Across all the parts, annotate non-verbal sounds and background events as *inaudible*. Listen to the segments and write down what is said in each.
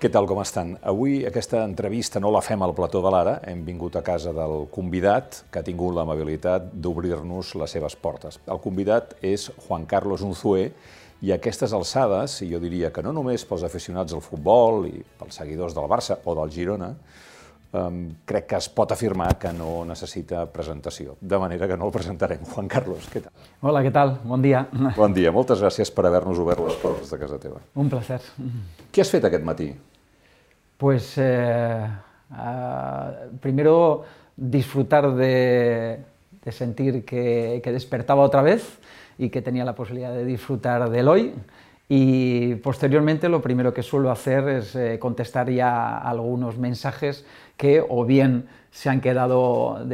Què tal, com estan? Avui aquesta entrevista no la fem al plató de l'Ara, hem vingut a casa del convidat que ha tingut l'amabilitat d'obrir-nos les seves portes. El convidat és Juan Carlos Unzué i a aquestes alçades, i jo diria que no només pels aficionats del futbol i pels seguidors del Barça o del Girona, um, crec que es pot afirmar que no necessita presentació, de manera que no el presentarem. Juan Carlos, què tal? Hola, què tal? Bon dia. Bon dia, moltes gràcies per haver-nos obert les portes de casa teva. Un placer. Què has fet aquest matí? Pues eh, uh, primero disfrutar de, sentir que, despertaba otra vez y que tenía la posibilidad de disfrutar del hoy. Y posteriormente lo primero que suelo hacer es eh, contestar ya algunos mensajes que o bien se han quedado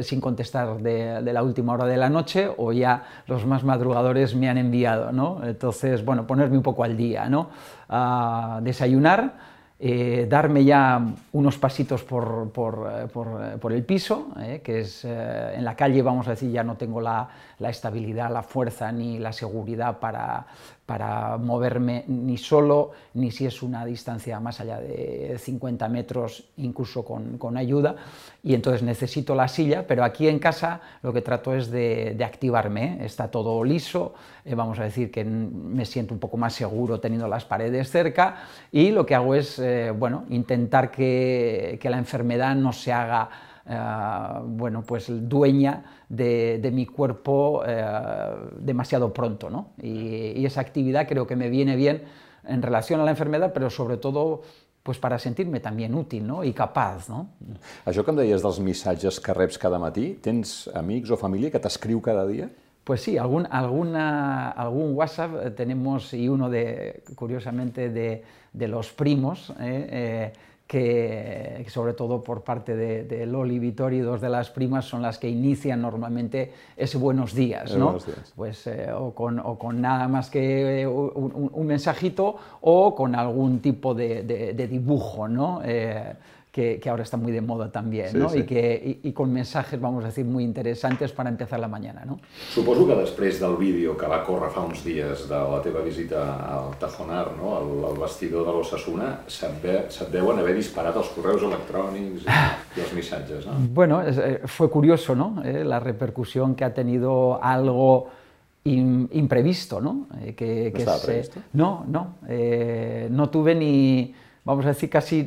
sin contestar de, de, la última hora de la noche o ya los más madrugadores me han enviado. ¿no? Entonces, bueno, ponerme un poco al día, ¿no? Uh, desayunar, eh, darme ya unos pasitos por, por, eh, eh, por el piso, que es en la calle, vamos a decir, ya no tengo la, la, estabilidad, la fuerza ni la seguridad para, para moverme ni solo, ni si es una distancia más allá de 50 metros, incluso con, ayuda, y entonces necesito la silla, pero aquí en casa lo que trato es de, de activarme, ¿eh? está todo liso, eh, vamos a decir que me siento un poco más seguro teniendo las paredes cerca, y lo que hago es, eh, bueno, intentar que, que la enfermedad no se haga Uh, bueno, pues dueña de, de mi cuerpo uh, demasiado pronto. ¿no? Y, y, esa actividad creo que me viene bien en relación a la enfermedad, pero sobre todo pues para sentir-me també útil no? i capaç. No? Això que em deies dels missatges que reps cada matí, tens amics o família que t'escriu cada dia? Pues sí, algún, alguna, algún WhatsApp tenemos y uno de, curiosamente, de, de los primos, eh, eh, que sobre todo por parte de, de, Loli Vittori, dos de las primas son las que inician normalmente ese buenos días, ¿no? Buenos días. Pues eh, o, con, o, con, nada más que un, un, mensajito o con algún tipo de, de dibujo, ¿no? Eh, que, que, ahora está muy de moda también, sí, ¿no? Sí. Y, que, y, y, con mensajes, vamos a decir, muy interesantes para empezar la mañana, ¿no? Suposo que després del vídeo que va córrer fa uns dies de la teva visita al Tajonar, no? al, al vestidor de l'Ossassuna, se't, ve, se't deuen haver disparat els correus electrònics i, i els missatges, no? Bueno, eh, fue curioso, ¿no? Eh, la repercusión que ha tenido algo in, imprevisto, ¿no? Eh, que, ¿No que estaba se, previsto? No, no, eh, no tuve ni vamos a decir casi,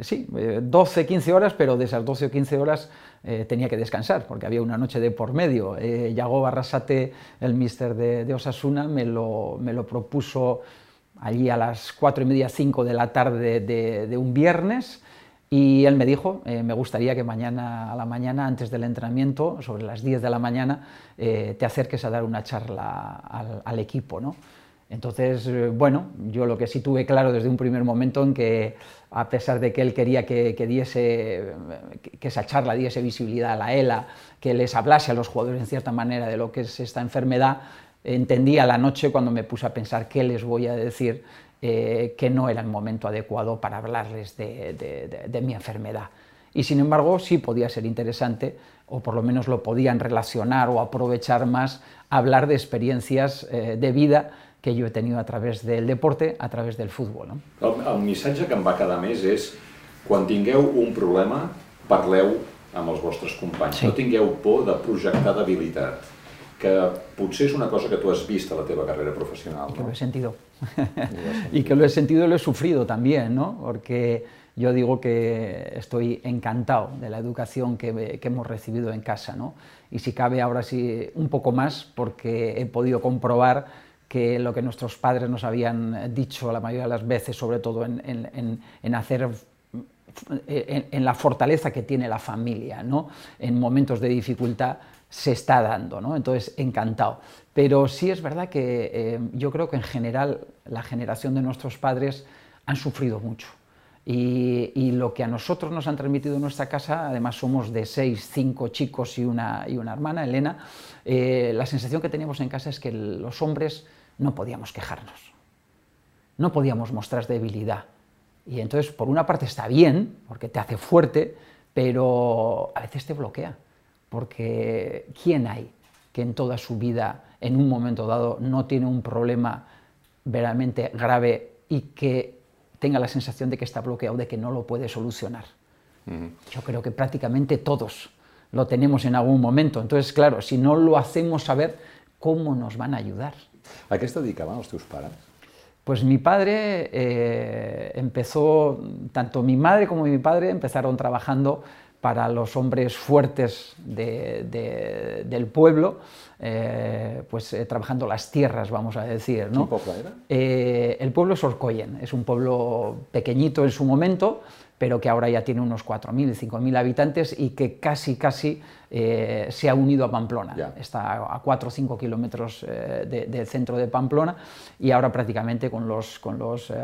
sí, 12, eh, 15 horas, pero de esas 12 o 15 horas eh, tenía que descansar, porque había una noche de por medio. Eh, Yago Barrasate, el mister de, de Osasuna, me lo, me lo, propuso allí a las 4 y media, 5 de la tarde de, un viernes, y él me dijo, eh, me gustaría que mañana a la mañana, antes del entrenamiento, sobre las 10 de la mañana, te acerques a dar una charla al, al equipo, ¿no? Entonces, eh, bueno, yo lo que sí tuve claro desde un primer momento en que, a pesar de que él quería que, diese, que esa charla diese visibilidad a la ELA, que les hablase a los jugadores en cierta manera de lo que es esta enfermedad, entendí a la noche cuando me puse a pensar qué les voy a decir, eh, que no era el momento adecuado para hablarles de mi enfermedad. Y sin embargo, sí podía ser interesante, o por lo menos lo podían relacionar o aprovechar más, hablar de experiencias eh, de vida que yo he tenido a través del deporte, a través del fútbol. No? El, el missatge que em va quedar més és quan tingueu un problema, parleu amb els vostres companys. Sí. No tingueu por de projectar debilitat, que potser és una cosa que tu has vist a la teva carrera professional. Que lo he sentido. *laughs* y que lo he sentido y lo he sufrido también, ¿no? Porque yo digo que estoy encantado de la educación que, que, hemos recibido en casa, ¿no? Y si cabe ahora sí un poco más, porque he podido comprobar que lo que nuestros padres nos habían dicho la mayoría de las veces, sobre todo en, en, en hacer en, en, la fortaleza que tiene la familia, ¿no? en momentos de dificultad, se está dando. ¿no? Entonces, encantado. Pero sí es verdad que eh, yo creo que en general la generación de nuestros padres han sufrido mucho. Y, y, lo que a nosotros nos han transmitido en nuestra casa, además somos de seis, cinco chicos y una, y una hermana, Elena, eh, la sensación que teníamos en casa es que los hombres no podíamos quejarnos, no podíamos mostrar debilidad. Y entonces, por una parte está bien, porque te hace fuerte, pero a veces te bloquea, porque ¿quién hay que en toda su vida, en un momento dado, no tiene un problema verdaderamente grave y que tenga la sensación de que está bloqueado, de que no lo puede solucionar. Yo creo que prácticamente todos lo tenemos en algún momento. Entonces, claro, si no lo hacemos saber, ¿cómo nos van a ayudar? ¿A qué se dedicaban tus padres? Pues mi padre eh, empezó, tanto mi madre como mi padre empezaron trabajando para los hombres fuertes del pueblo, eh, pues eh, trabajando las tierras, vamos a decir. ¿no? ¿Qué pueblo era? el pueblo es Orcoyen, es un pueblo pequeñito en su momento, pero que ahora ya tiene unos 4.000, 5.000 habitantes y que casi, casi eh, se ha unido a Pamplona. Está a 4 o 5 kilómetros eh, del centro de Pamplona y ahora prácticamente con los, con los eh,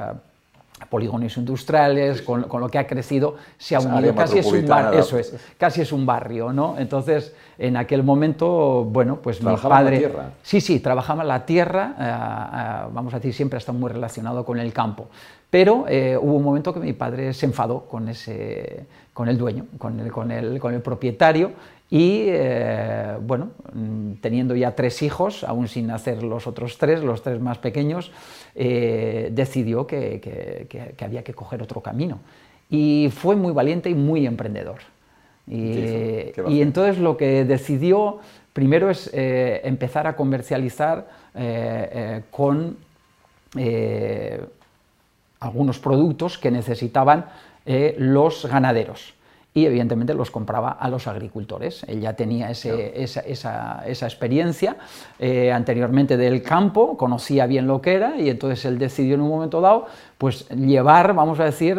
polígonos industriales, con, lo que ha crecido, se ha unido. Casi es, un barrio, eso es, casi es un barrio, ¿no? Entonces, en aquel momento, bueno, pues mi padre... la tierra? Sí, sí, trabajaba la tierra, vamos a decir, siempre ha estado muy relacionado con el campo. Pero eh, hubo un momento que mi padre se enfadó con, ese, con el dueño, con el, con el, con el propietario, y eh, bueno, mm, teniendo ya tres hijos, aún sin nacer los otros tres, los tres más pequeños, eh, decidió que, que, que, había que coger otro camino. Y fue muy valiente y muy emprendedor. Y, y entonces lo que decidió primero es empezar a comercializar con algunos productos que necesitaban eh, los ganaderos y evidentemente los compraba a los agricultores. Él ya tenía esa, experiencia eh, anteriormente del campo, conocía bien lo que era y entonces él decidió en un momento dado pues llevar, vamos a decir,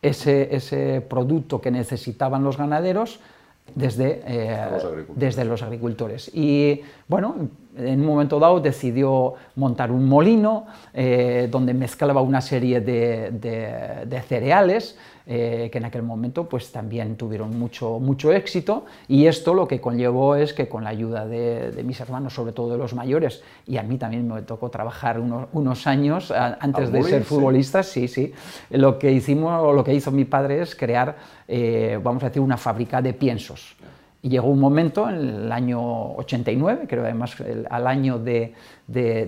ese, ese producto que necesitaban los ganaderos desde, eh, los desde los agricultores. Y bueno, en un momento dado decidió montar un molino eh, donde mezclaba una serie de, cereales eh, que en aquel momento pues también tuvieron mucho, mucho éxito. Y esto lo que conllevó es que con la ayuda de, mis hermanos, sobre todo de los mayores, y a mí también me tocó trabajar unos, años antes de ser futbolista, sí, sí, lo que hicimos, lo que hizo mi padre es crear, eh, vamos a decir, una fábrica de piensos. Y llegó un momento, en el año 89, creo además al año de,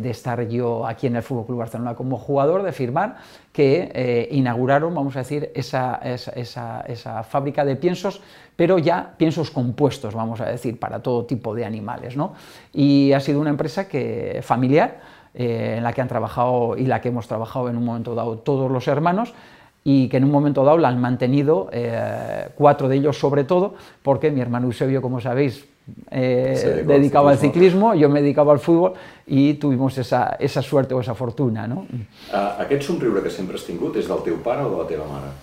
estar yo aquí en el Fútbol Club Barcelona como jugador, de firmar, que eh, inauguraron, vamos a decir, esa, esa, fábrica de piensos, pero ya piensos compuestos, vamos a decir, para todo tipo de animales. ¿no? Y ha sido una empresa que, familiar, eh, en la que han trabajado y la que hemos trabajado en un momento dado todos los hermanos, y que en un momento dado la han mantenido, eh, cuatro de ellos sobre todo, porque mi hermano Eusebio, como sabéis, eh, dedicaba al ciclismo, yo me dedicaba al fútbol y tuvimos esa, esa suerte o esa fortuna. No? Uh, aquest somriure que sempre has tingut és del teu pare o de la teva mare?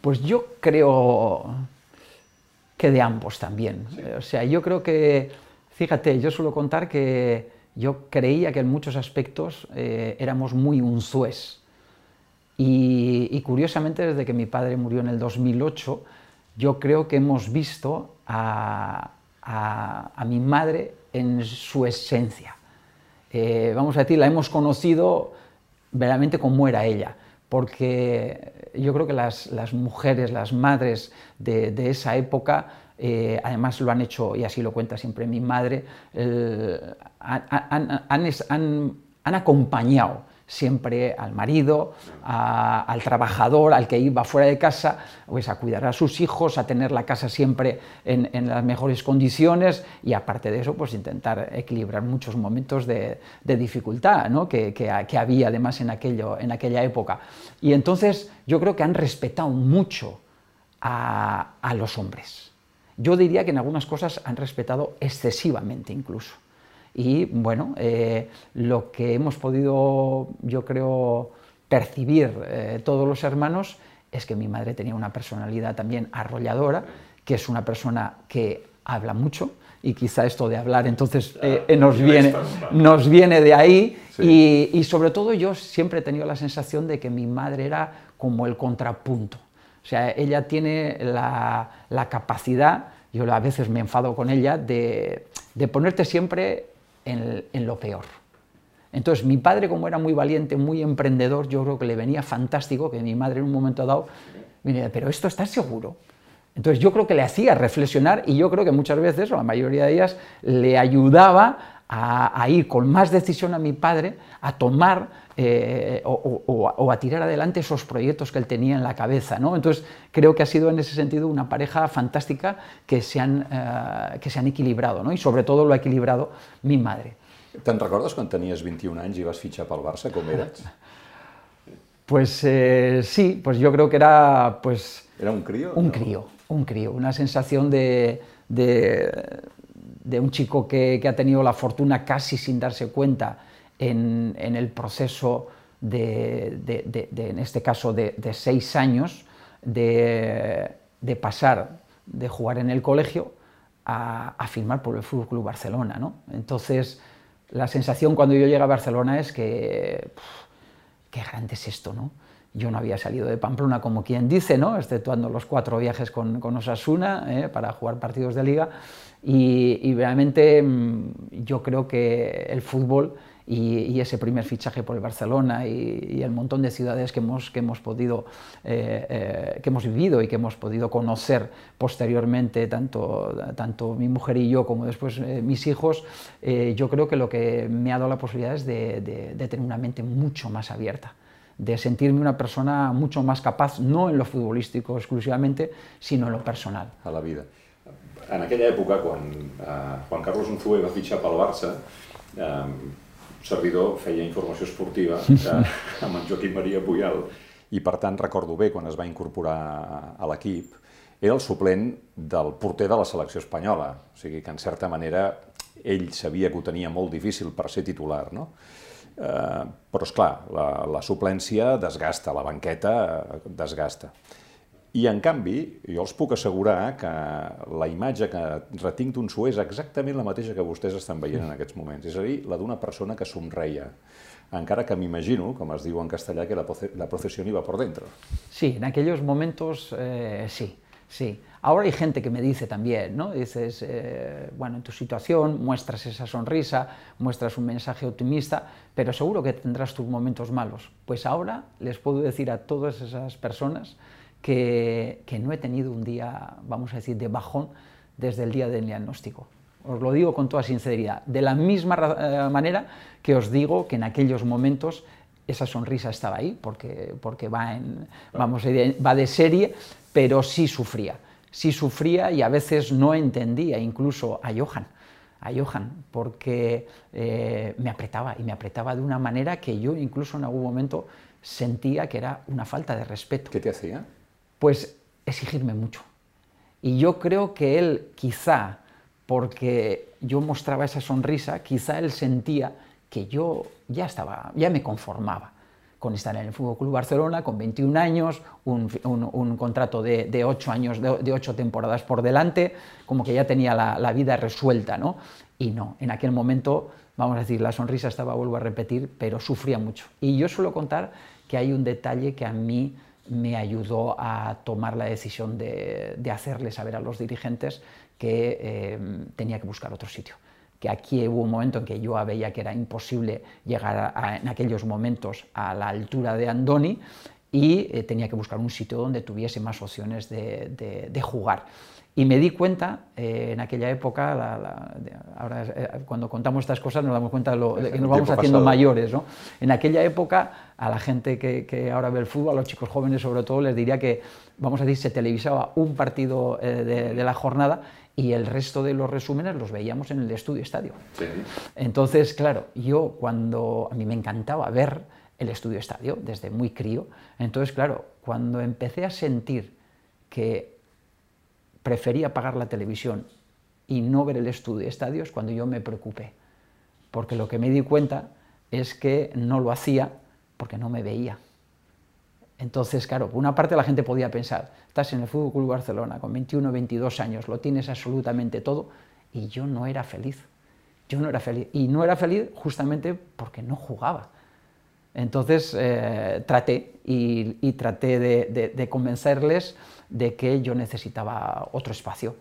Pues yo creo que de ambos también. Sí. O sea, yo creo que, fíjate, yo suelo contar que yo creía que en muchos aspectos eh, éramos muy unzués. Y, curiosamente, desde que mi padre murió en el 2008, yo creo que hemos visto a, mi madre en su esencia. Eh, vamos a decir, la hemos conocido verdaderamente como era ella, porque yo creo que las, mujeres, las madres de, esa época, eh, además lo han hecho, y así lo cuenta siempre mi madre, han acompañado siempre al marido, al trabajador, al que iba fuera de casa, pues a cuidar a sus hijos, a tener la casa siempre en, las mejores condiciones y aparte de eso, pues intentar equilibrar muchos momentos de, dificultad ¿no? que, había además en, aquello, en aquella época. Y entonces yo creo que han respetado mucho a, a los hombres. Yo diría que en algunas cosas han respetado excesivamente incluso. Y bueno, eh, lo que hemos podido, yo creo, percibir eh, todos los hermanos es que mi madre tenía una personalidad también arrolladora, que es una persona que habla mucho, y quizá esto de hablar entonces eh, ah, nos, viene, nos viene de ahí, y, sobre todo yo siempre he tenido la sensación de que mi madre era como el contrapunto. O sea, ella tiene la, la capacidad, yo a veces me enfado con ella, de, de ponerte siempre en, lo peor. Entonces, mi padre, como era muy valiente, muy emprendedor, yo creo que le venía fantástico que mi madre en un momento dado me pero esto está seguro. Entonces, yo creo que le hacía reflexionar y yo creo que muchas veces, o la mayoría de ellas, le ayudaba a, ir con más decisión a mi padre a tomar eh, o, a tirar adelante esos proyectos que él tenía en la cabeza. ¿no? Entonces, creo que ha sido en ese sentido una pareja fantástica que se han, eh, que se han equilibrado, ¿no? y sobre todo lo ha equilibrado mi madre. ¿Te recuerdas cuando tenías 21 años y ibas fichar para el Barça? ¿Cómo eras? *laughs* Pues eh, sí, pues yo creo que era pues... ¿Era un crío? Un crío, un crío, una sensación de, de, un chico que, ha tenido la fortuna casi sin darse cuenta en, el proceso de, en este caso, de, seis años, de, pasar de jugar en el colegio a, firmar por el Fútbol Club Barcelona. ¿no? Entonces, la sensación cuando yo llegué a Barcelona es que qué grande es esto, ¿no? Yo no había salido de Pamplona como quien dice, ¿no? exceptuando los cuatro viajes con, con Osasuna ¿eh? para jugar partidos de liga. Y, realmente mm, yo creo que el fútbol y, ese primer fichaje por el Barcelona y, el montón de ciudades que hemos, que hemos podido, eh, eh, que hemos vivido y que hemos podido conocer posteriormente, tanto, tanto mi mujer y yo como después mis hijos, yo creo que lo que me ha dado la posibilidad es de tener una mente mucho más abierta de sentirme una persona mucho más capaz, no en lo futbolístico exclusivamente, sino en lo personal. A la vida. En aquella època, quan eh, Juan Carlos Unzué va fitxar pel Barça, eh, servidor feia informació esportiva *laughs* que, amb en Joaquim Maria Puyal, i per tant recordo bé quan es va incorporar a l'equip, era el suplent del porter de la selecció espanyola, o sigui que en certa manera ell sabia que ho tenia molt difícil per ser titular, no? Eh, però, és clar, la, la suplència desgasta, la banqueta eh, desgasta. I, en canvi, jo els puc assegurar que la imatge que retinc d'un és exactament la mateixa que vostès estan veient en aquests moments, és a dir, la d'una persona que somreia, encara que m'imagino, com es diu en castellà, que la, la procesión iba por dentro. Sí, en aquellos momentos eh, sí. Sí, ahora hay gente que me dice también, ¿no? Dices, eh, bueno, en tu situación muestras esa sonrisa, muestras un mensaje optimista, pero seguro que tendrás tus momentos malos. Pues ahora les puedo decir a todas esas personas que, que no he tenido un día, vamos a decir, de bajón desde el día del diagnóstico. Os lo digo con toda sinceridad, de la misma eh, manera que os digo que en aquellos momentos esa sonrisa estaba ahí, porque, porque va, en, vamos, va de serie, pero sí sufría, sí sufría y a veces no entendía incluso a Johan, a Johan, porque eh, me apretaba y me apretaba de una manera que yo incluso en algún momento sentía que era una falta de respeto. ¿Qué te hacía? Pues exigirme mucho. Y yo creo que él quizá, porque yo mostraba esa sonrisa, quizá él sentía que yo ya estaba, ya me conformaba con estar en el Fútbol Club Barcelona, con 21 años, un, contrato de, de, 8 años, de, 8 temporadas por delante, como que ya tenía la, vida resuelta, ¿no? Y no, en aquel momento, vamos a decir, la sonrisa estaba, vuelvo a repetir, pero sufría mucho. Y yo suelo contar que hay un detalle que a mí me ayudó a tomar la decisión de, hacerle saber a los dirigentes que eh, tenía que buscar otro sitio que aquí hubo un momento en que yo veía que era imposible llegar en aquellos momentos a la altura de Andoni y eh, tenía que buscar un sitio donde tuviese más opciones de, jugar. Y me di cuenta eh, en aquella época, ahora eh, cuando contamos estas cosas nos damos cuenta de, que nos vamos haciendo mayores. ¿no? En aquella época, a la gente que, ahora ve el fútbol, a los chicos jóvenes sobre todo, les diría que, vamos a decir, se televisaba un partido de, la jornada y el resto de los resúmenes los veíamos en el estudio estadio. Entonces, claro, yo cuando a mí me encantaba ver el estudio estadio desde muy crío, entonces, claro, cuando empecé a sentir que prefería pagar la televisión y no ver el estudio estadio es cuando yo me preocupé, porque lo que me di cuenta es que no lo hacía porque no me veía. Entonces, claro, por una parte la gente podía pensar, estás en el Fútbol Barcelona con 21, 22 años, lo tienes absolutamente todo, y yo no era feliz. Yo no era feliz. Y no era feliz justamente porque no jugaba. Entonces eh, traté y, traté de, convencerles de que yo necesitaba otro espacio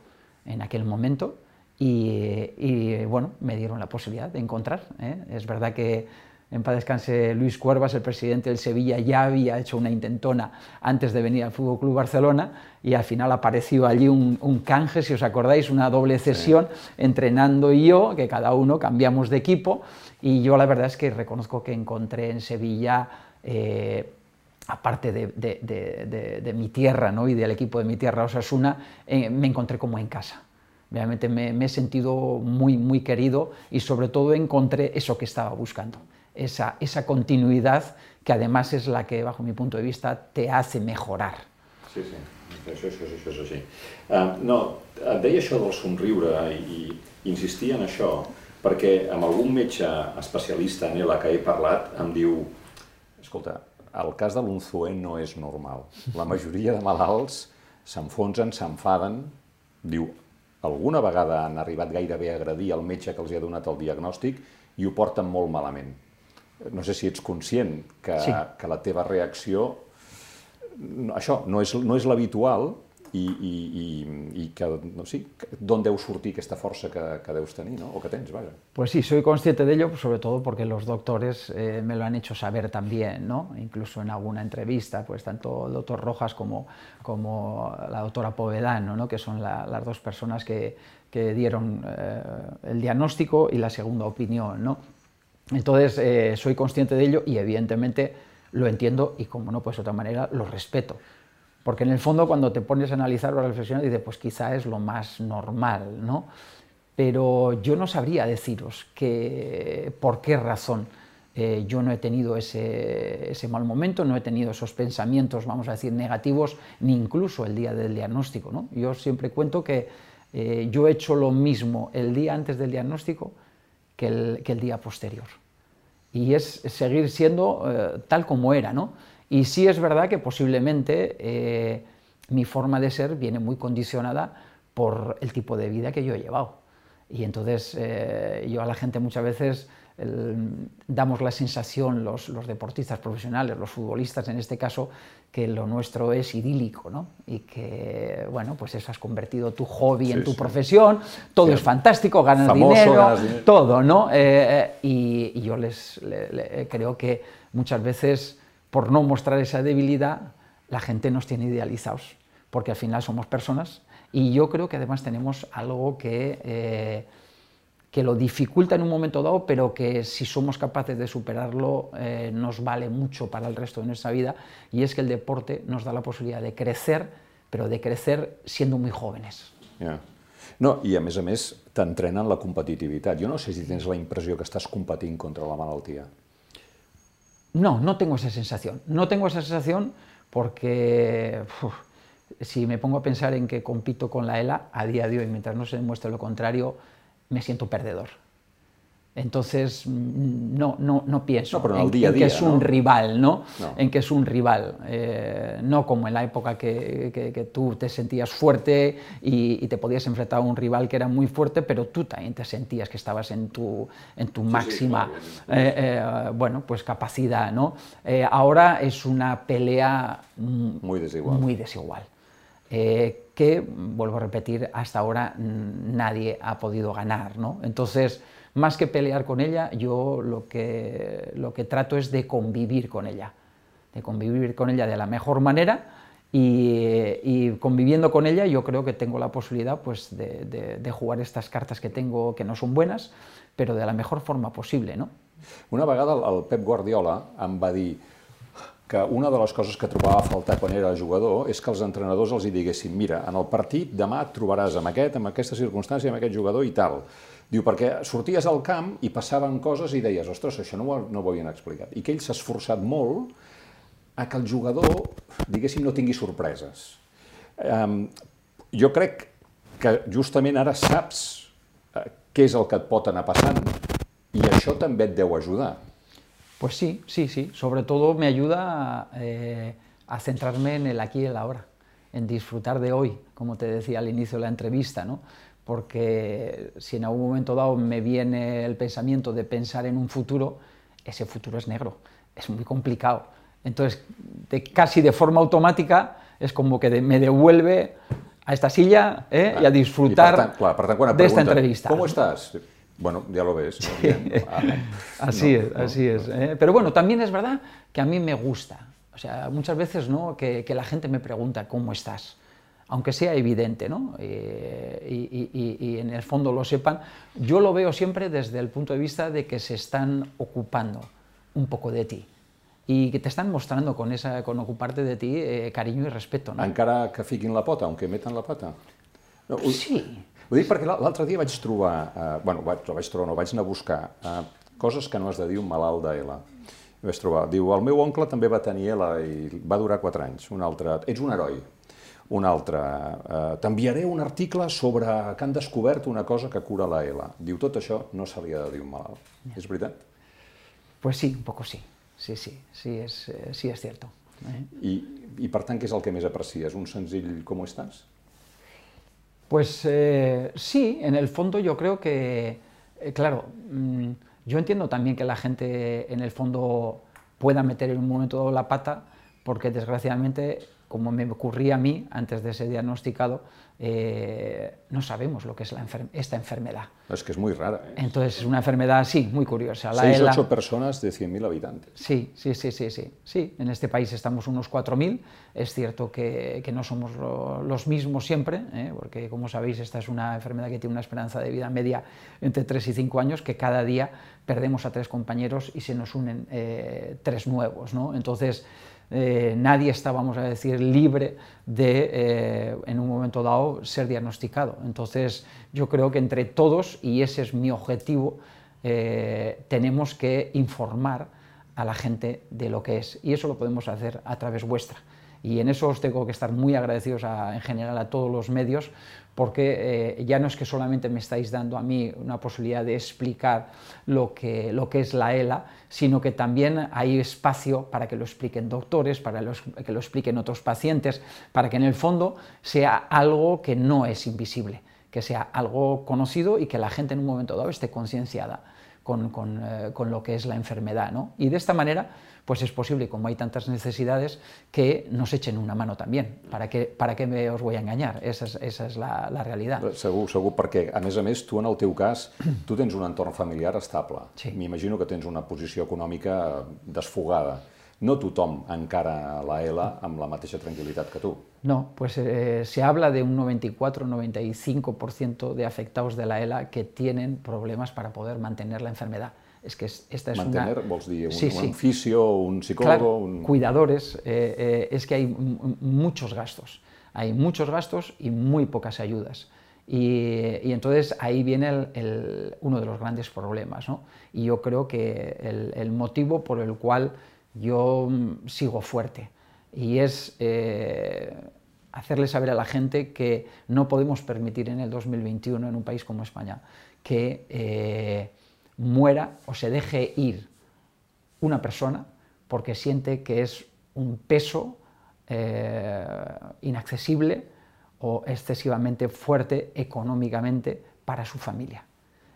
en aquel momento y, bueno, me dieron la posibilidad de encontrar. ¿eh? Es verdad que en paz descanse Luis Cuervas, el presidente del Sevilla, ya había hecho una intentona antes de venir al Fútbol Club Barcelona y al final apareció allí un, canje, si os acordáis, una doble cesión entrenando y yo, que cada uno cambiamos de equipo y yo la verdad es que reconozco que encontré en Sevilla eh, aparte de, mi tierra ¿no? y del equipo de mi tierra, Osasuna, eh, me encontré como en casa. Realmente me, he sentido muy, muy querido y sobre todo encontré eso que estaba buscando, esa, esa continuidad que además es la que, bajo mi punto de vista, te hace mejorar. Sí, sí, això, això, això és. Uh, no, et deia això del somriure i, i en això perquè amb algun metge especialista en ELA que he parlat em diu escolta, el cas de l'Unzué no és normal. La majoria de malalts s'enfonsen, s'enfaden, diu, alguna vegada han arribat gairebé a agredir el metge que els ha donat el diagnòstic i ho porten molt malament. No sé si ets conscient que, sí. que la teva reacció... Això no és, no és l'habitual, i, i, i, i que, no força que, que deus ¿no? o que tens, vaja. Pues sí, soy consciente de ello, sobre todo porque los doctores eh, me lo han hecho saber también, ¿no? incluso en alguna entrevista, pues tanto el doctor Rojas como, como la doctora Povedano, ¿no? que son la, las dos personas que, que dieron eh, el diagnóstico y la segunda opinión. ¿no? Entonces, eh, soy consciente de ello y evidentemente lo entiendo y como no, pues de otra manera, lo respeto. Porque en el fondo cuando te pones a analizar o a reflexionar, dices, pues quizá es lo más normal, ¿no? Pero yo no sabría deciros que, por qué razón eh, yo no he tenido ese, ese, mal momento, no he tenido esos pensamientos, vamos a decir, negativos, ni incluso el día del diagnóstico. ¿no? Yo siempre cuento que eh, yo he hecho lo mismo el día antes del diagnóstico que el, que el día posterior. Y es seguir siendo eh, tal como era, ¿no? Y sí es verdad que posiblemente eh, mi forma de ser viene muy condicionada por el tipo de vida que yo he llevado. Y entonces eh, yo a la gente muchas veces damos la sensación, los, los, deportistas profesionales, los futbolistas en este caso, que lo nuestro es idílico, ¿no? Y que, bueno, pues eso has convertido tu hobby en tu profesión, todo es fantástico, ganas dinero, todo, ¿no? Eh, y, y, yo les creo que muchas veces por no mostrar esa debilidad, la gente nos tiene idealizados, porque al final somos personas y yo creo que además tenemos algo que, eh, que lo dificulta en un momento dado, pero que si somos capaces de superarlo eh, nos vale mucho para el resto de nuestra vida, y es que el deporte nos da la posibilidad de crecer, pero de crecer siendo muy jóvenes. Yeah. No, i a més a més t'entrenen la competitivitat. Jo no sé si tens la impressió que estàs competint contra la malaltia. No, no tengo esa sensación. No tengo esa sensación porque si me pongo a pensar en que compito con la ELA, a día de hoy, mientras no se demuestre lo contrario, me siento perdedor. Entonces, mm, no, no, no pienso en, que es un rival, ¿no? En que es un rival, eh, no como en la época que, que, tú te sentías fuerte y, te podías enfrentar a un rival que era muy fuerte, pero tú también te sentías que estabas en tu, en tu máxima, eh, eh, bueno, pues capacidad, ¿no? ahora es una pelea muy desigual. Muy desigual. que, vuelvo a repetir, hasta ahora nadie ha podido ganar, ¿no? Entonces, más que pelear con ella, yo lo que, lo que trato es de convivir con ella, de convivir con ella de la mejor manera y, conviviendo con ella yo creo que tengo la posibilidad pues, de, jugar estas cartas que tengo que no son buenas, pero de la mejor forma posible. No? Una vegada el Pep Guardiola em va dir que una de les coses que trobava a faltar quan era jugador és que els entrenadors els hi diguessin mira, en el partit demà et trobaràs amb aquest, amb aquesta circumstància, amb aquest jugador i tal. Diu, perquè sorties al camp i passaven coses i deies, ostres, això no ho, no ho havien explicat. I que ell s'ha esforçat molt a que el jugador, diguéssim, no tingui sorpreses. Um, jo crec que justament ara saps uh, què és el que et pot anar passant i això també et deu ajudar. Pues sí, sí, sí. Sobre todo me ayuda eh, a centrarme en el aquí y en disfrutar de hoy, como te decía al inicio de la entrevista, ¿no? Porque si en algún momento dado me viene el pensamiento de pensar en un futuro, ese futuro es negro, es muy complicado. Entonces, de, casi de forma automática, es como que de, me devuelve a esta silla eh, y a disfrutar I per tant, clar, per tant, quan de esta entrevista. Com estàs? Bueno, ya lo ves. *laughs* así es, así es. ¿eh? Pero bueno, también es verdad que a mí me gusta. O sea, muchas veces ¿no? que, la gente me pregunta cómo estás, aunque sea evidente, ¿no? Eh, y, en el fondo lo sepan. Yo lo veo siempre desde el punto de vista de que se están ocupando un poco de ti y que te están mostrando con, esa, con ocuparte de ti eh, cariño y respeto. No? Encara que fiquin la pota, aunque metan la pata? No, sí, Ho dic perquè l'altre dia vaig trobar, eh, bueno, vaig, vaig trobar, no, vaig anar a buscar eh, coses que no has de dir un malalt d'ELA. Vaig trobar, diu, el meu oncle també va tenir ELA i va durar 4 anys. Un altre, ets un heroi. Un altre, eh, t'enviaré un article sobre que han descobert una cosa que cura la ELA. Diu, tot això no se li ha de dir un malalt. Yeah. És veritat? Pues sí, un poco sí. Sí, sí, sí és, eh, sí és cierto. Eh? I, I per tant, què és el que més aprecies? Un senzill com estàs? Pues eh, sí, en el fondo yo creo que, eh, claro, mm, yo entiendo también que la gente en el fondo pueda meter en un momento dado la pata, porque desgraciadamente, como me ocurría a mí antes de ser diagnosticado, eh, no sabemos lo que es esta enfermedad. Es que es muy rara. ¿eh? Entonces es una enfermedad, sí, muy curiosa. La 6, 8 personas de 100.000 habitantes. Sí, sí, sí, sí, sí, sí. En este país estamos unos 4.000. Es cierto que, que no somos los mismos siempre, ¿eh? porque como sabéis esta es una enfermedad que tiene una esperanza de vida media entre 3 y 5 años, que cada día perdemos a tres compañeros y se nos unen tres nuevos. ¿no? Entonces, eh, nadie está, vamos a decir, libre de, eh, en un momento dado, ser diagnosticado. Entonces, yo creo que entre todos, y ese es mi objetivo, eh, tenemos que informar a la gente de lo que es. Y eso lo podemos hacer a través vuestra. Y en eso os tengo que estar muy agradecidos en general a todos los medios, porque eh, ya no es que solamente me estáis dando a mí una posibilidad de explicar lo que, lo que es la ELA, sino que también hay espacio para que lo expliquen doctores, para que lo expliquen otros pacientes, para que en el fondo sea algo que no es invisible, que sea algo conocido y que la gente en un momento dado esté concienciada con, con, eh, con, lo que es la enfermedad. ¿no? Y de esta manera pues es posible, como hay tantas necesidades, que nos echen una mano también. ¿Para qué, para qué me os voy a engañar? Esa és, esa és la, la realitat. Segur, segur, perquè, a més a més, tu en el teu cas, *clears throat* tu tens un entorn familiar estable. Sí. M'imagino que tens una posició econòmica desfogada. No tothom encara la ELA amb la mateixa tranquil·litat que tu. No, pues eh, se habla de un 94-95% de afectados de la ELA que tienen problemas para poder mantener la enfermedad. Es que esta es Mantener, una... vols dir, un, sí, sí. un fisio, un psicólogo... Claro, un... cuidadores, eh, eh, es que hay muchos gastos. Hay muchos gastos y muy pocas ayudas. Y, y entonces ahí viene el, el, uno de los grandes problemas. ¿no? Y yo creo que el, el, motivo por el cual yo mm, sigo fuerte y es eh, hacerle saber a la gente que no podemos permitir en el 2021 en un país como España que eh, muera o se deje ir una persona porque siente que es un peso eh, inaccesible o excesivamente fuerte económicamente para su familia.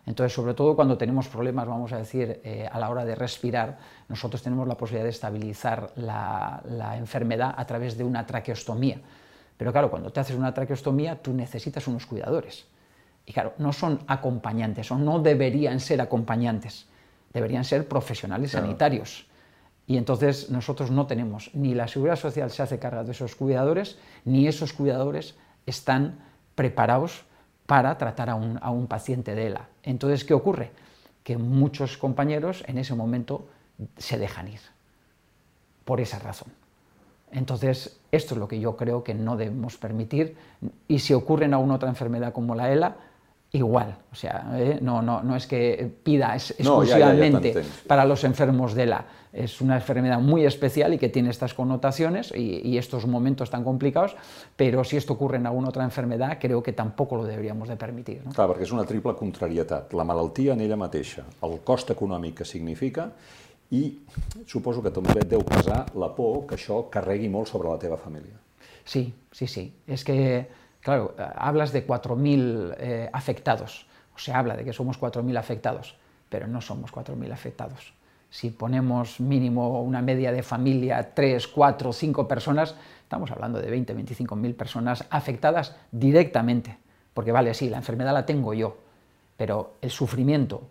Entonces, sobre todo cuando tenemos problemas, vamos a decir, eh, a la hora de respirar, nosotros tenemos la posibilidad de estabilizar la, la, enfermedad a través de una traqueostomía. Pero claro, cuando te haces una traqueostomía, tú necesitas unos cuidadores. Y claro, no son acompañantes o no deberían ser acompañantes, deberían ser profesionales claro. sanitarios. Y entonces nosotros no tenemos, ni la Seguridad Social se hace cargo de esos cuidadores, ni esos cuidadores están preparados para tratar a un, a un paciente de ELA. Entonces, ¿qué ocurre? Que muchos compañeros en ese momento se dejan ir, por esa razón. Entonces, esto es lo que yo creo que no debemos permitir, y si ocurre en alguna otra enfermedad como la ELA, igual, o sea, ¿eh? no, no, no es que pida es, exclusivamente no, ya, ya, para los enfermos de la, es una enfermedad muy especial y que tiene estas connotaciones y, y, estos momentos tan complicados, pero si esto ocurre en alguna otra enfermedad, creo que tampoco lo deberíamos de permitir. No? Clar, perquè és una triple contrarietat, la malaltia en ella mateixa, el cost econòmic que significa i suposo que també et deu pesar la por que això carregui molt sobre la teva família. Sí, sí, sí, és que Claro, hablas de 4.000 eh, afectados, se habla de que somos 4.000 afectados, pero no somos 4.000 afectados. Si ponemos mínimo una media de familia, 3, 4, 5 personas, estamos hablando de 20, 25.000 personas afectadas directamente. Porque vale, sí, la enfermedad la tengo yo, pero el sufrimiento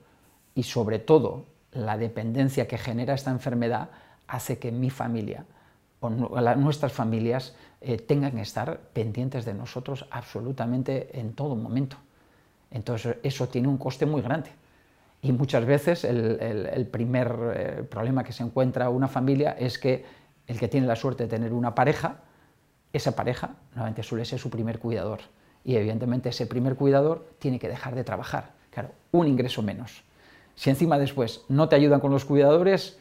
y sobre todo la dependencia que genera esta enfermedad hace que mi familia o nuestras familias eh, tengan que estar pendientes de nosotros absolutamente en todo momento. Entonces eso tiene un coste muy grande. Y muchas veces el, primer eh, problema que se encuentra una familia es que el que tiene la suerte de tener una pareja, esa pareja normalmente suele ser su primer cuidador. Y evidentemente ese primer cuidador tiene que dejar de trabajar. Claro, un ingreso menos. Si encima después no te ayudan con los cuidadores,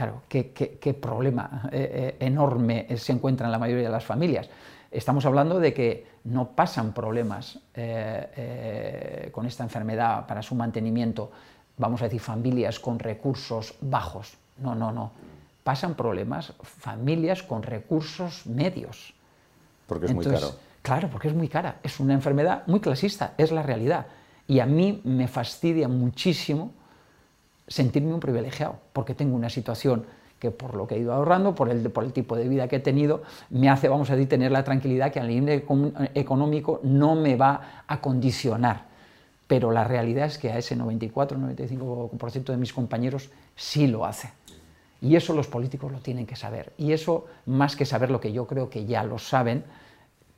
claro, qué, problema eh, eh, enorme se encuentra en la mayoría de las familias. Estamos hablando de que no pasan problemas eh, con esta enfermedad para su mantenimiento, vamos a decir, familias con recursos bajos. No, no, no. Pasan problemas familias con recursos medios. Porque es muy caro. Claro, porque es muy cara. Es una enfermedad muy clasista, es la realidad. Y a mí me fastidia muchísimo sentirme un privilegiado, porque tengo una situación que por lo que he ido ahorrando, por el, por el tipo de vida que he tenido, me hace, vamos a decir, tener la tranquilidad que al nivel económico no me va a condicionar. Pero la realidad es que a ese 94-95% de mis compañeros sí lo hace. Y eso los políticos lo tienen que saber. Y eso, más que saber lo que yo creo que ya lo saben,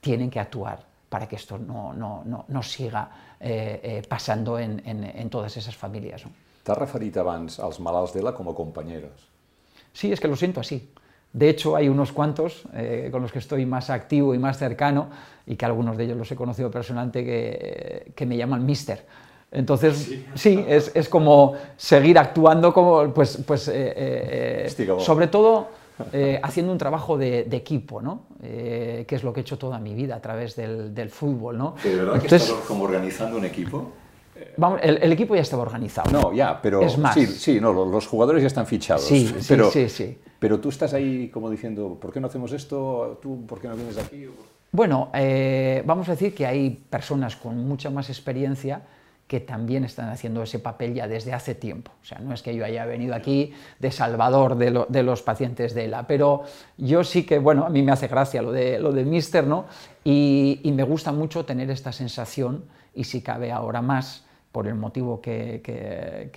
tienen que actuar para que esto no, no, no, no siga eh, eh, pasando en, en, en, todas esas familias. T'has referit abans als malalts d'ELA com a compañeros. Sí, es que lo siento así. De hecho, hay unos cuantos eh, con los que estoy más activo y más cercano, y que algunos de ellos los he conocido personalmente, que, que me llaman mister. Entonces, sí, sí es, es, como seguir actuando como, pues, pues eh, eh, sobre todo haciendo un trabajo de, de equipo, ¿no? Que es lo que he hecho toda mi vida a través del, del fútbol, ¿no? ¿De verdad Entonces, que estás como organizando un equipo? Vamos, el, el, equipo ya estaba organizado. No, ya, pero es más. Sí, sí, no, los jugadores ya están fichados. Sí, pero, sí, sí, sí. Pero tú estás ahí como diciendo, ¿por qué no hacemos esto? ¿Tú por qué no vienes aquí? Bueno, eh, vamos a decir que hay personas con mucha más experiencia que también están haciendo ese papel ya desde hace tiempo. O sea, no es que yo haya venido aquí de salvador de, lo, de los pacientes de ELA, pero yo sí que, bueno, a mí me hace gracia lo de, lo de Mister, ¿no? Y, y me gusta mucho tener esta sensación, y si cabe ahora más, por el motivo que, que,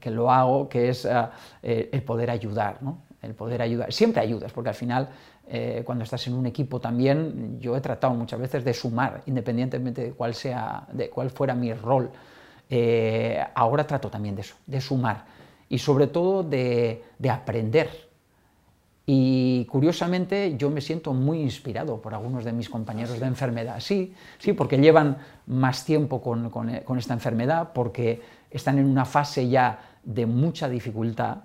que, lo hago, que es uh, el poder ayudar, ¿no? el poder ayudar. Siempre ayudas, porque al final, eh, cuando estás en un equipo también, yo he tratado muchas veces de sumar, independientemente de cuál, sea, de cuál fuera mi rol. Eh, ahora trato también de eso, de sumar y sobre todo de, de, aprender. Y curiosamente yo me siento muy inspirado por algunos de mis compañeros de enfermedad. Sí, sí, porque llevan más tiempo con, con, con esta enfermedad, porque están en una fase ya de mucha dificultad,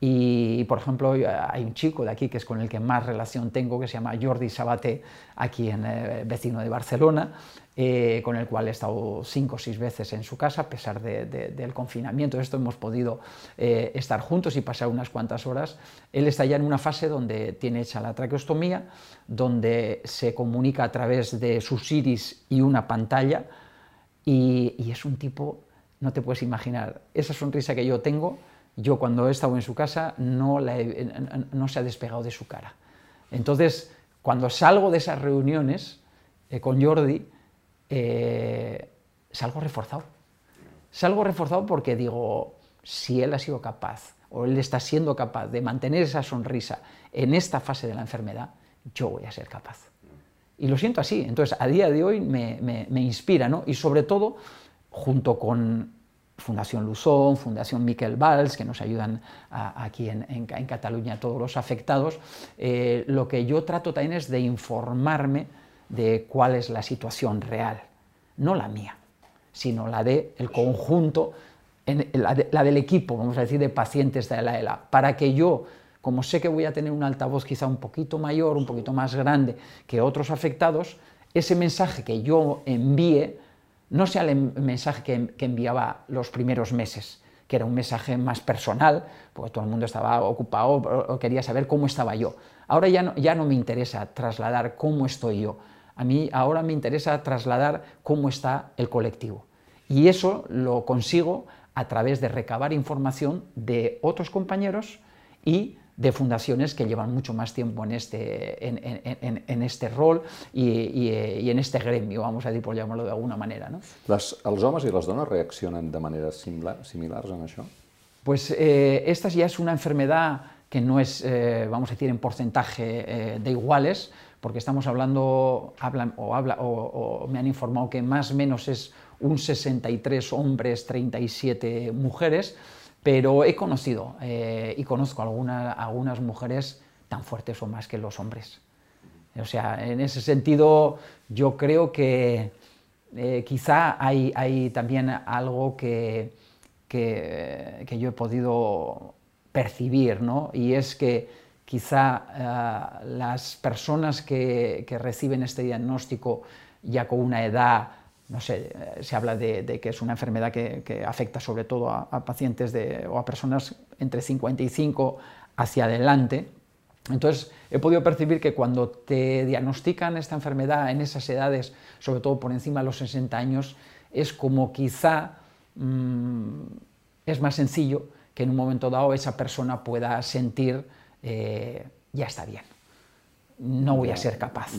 y, por ejemplo, hay un chico de aquí que es con el que más relación tengo, que se llama Jordi Sabaté, aquí en eh, vecino de Barcelona, eh, con el cual he estado cinco o seis veces en su casa, a pesar de, de, del confinamiento. Esto hemos podido eh, estar juntos y pasar unas cuantas horas. Él está ya en una fase donde tiene hecha la traqueostomía, donde se comunica a través de sus iris y una pantalla, y es un tipo, no te puedes imaginar, esa sonrisa que yo tengo, yo cuando he estado en su casa no, no se ha despegado de su cara. Entonces, cuando salgo de esas reuniones eh, con Jordi, eh, salgo reforzado. Salgo reforzado porque digo, si él ha sido capaz, o él está siendo capaz de mantener esa sonrisa en esta fase de la enfermedad, yo voy a ser capaz. Y lo siento así. Entonces, a día de hoy me, me, me inspira, ¿no? Y sobre todo, junto con Fundación Luzón, Fundación Miquel Valls, que nos ayudan aquí en, en, en, Cataluña todos los afectados, eh, lo que yo trato también es de informarme de cuál es la situación real, no la mía, sino la del de conjunto, la, la, del equipo, vamos a decir, de pacientes de la ELA, para que yo, como sé que voy a tener un altavoz quizá un poquito mayor, un poquito más grande que otros afectados, ese mensaje que yo envíe, no sea el mensaje que, que, enviaba los primeros meses, que era un mensaje más personal, porque todo el mundo estaba ocupado o quería saber cómo estaba yo. Ahora ya no, ya no me interesa trasladar cómo estoy yo, a mí ahora me interesa trasladar cómo está el colectivo. Y eso lo consigo a través de recabar información de otros compañeros y de fundaciones que llevan mucho más tiempo en este, en, este rol y, en este gremio, vamos a decir, por llamarlo de alguna manera. ¿no? Les, ¿Els homes i les dones reaccionen de manera similar, similars en això? Pues eh, esta ya es una enfermedad que no es, eh, vamos a decir, en porcentaje eh, de iguales, porque estamos hablando, hablan, o, habla, o, me han informado que más o menos es un 63 hombres, 37 mujeres, pero he conocido y conozco algunas, mujeres tan fuertes o más que los hombres. O sea, en ese sentido, yo creo que quizá hay, hay también algo que, que, yo he podido percibir, ¿no? y es que quizá eh, las personas que, reciben este diagnóstico ya con una edad, no sé, se habla de, que es una enfermedad que, afecta sobre todo a, pacientes de, o a personas entre 55 hacia adelante, entonces, he podido percibir que cuando te diagnostican esta enfermedad en esas edades, sobre todo por encima de los 60 años, es como quizá Mm, es más sencillo que en un momento dado esa persona pueda sentir, eh, ya está bien, no voy a ser capaz.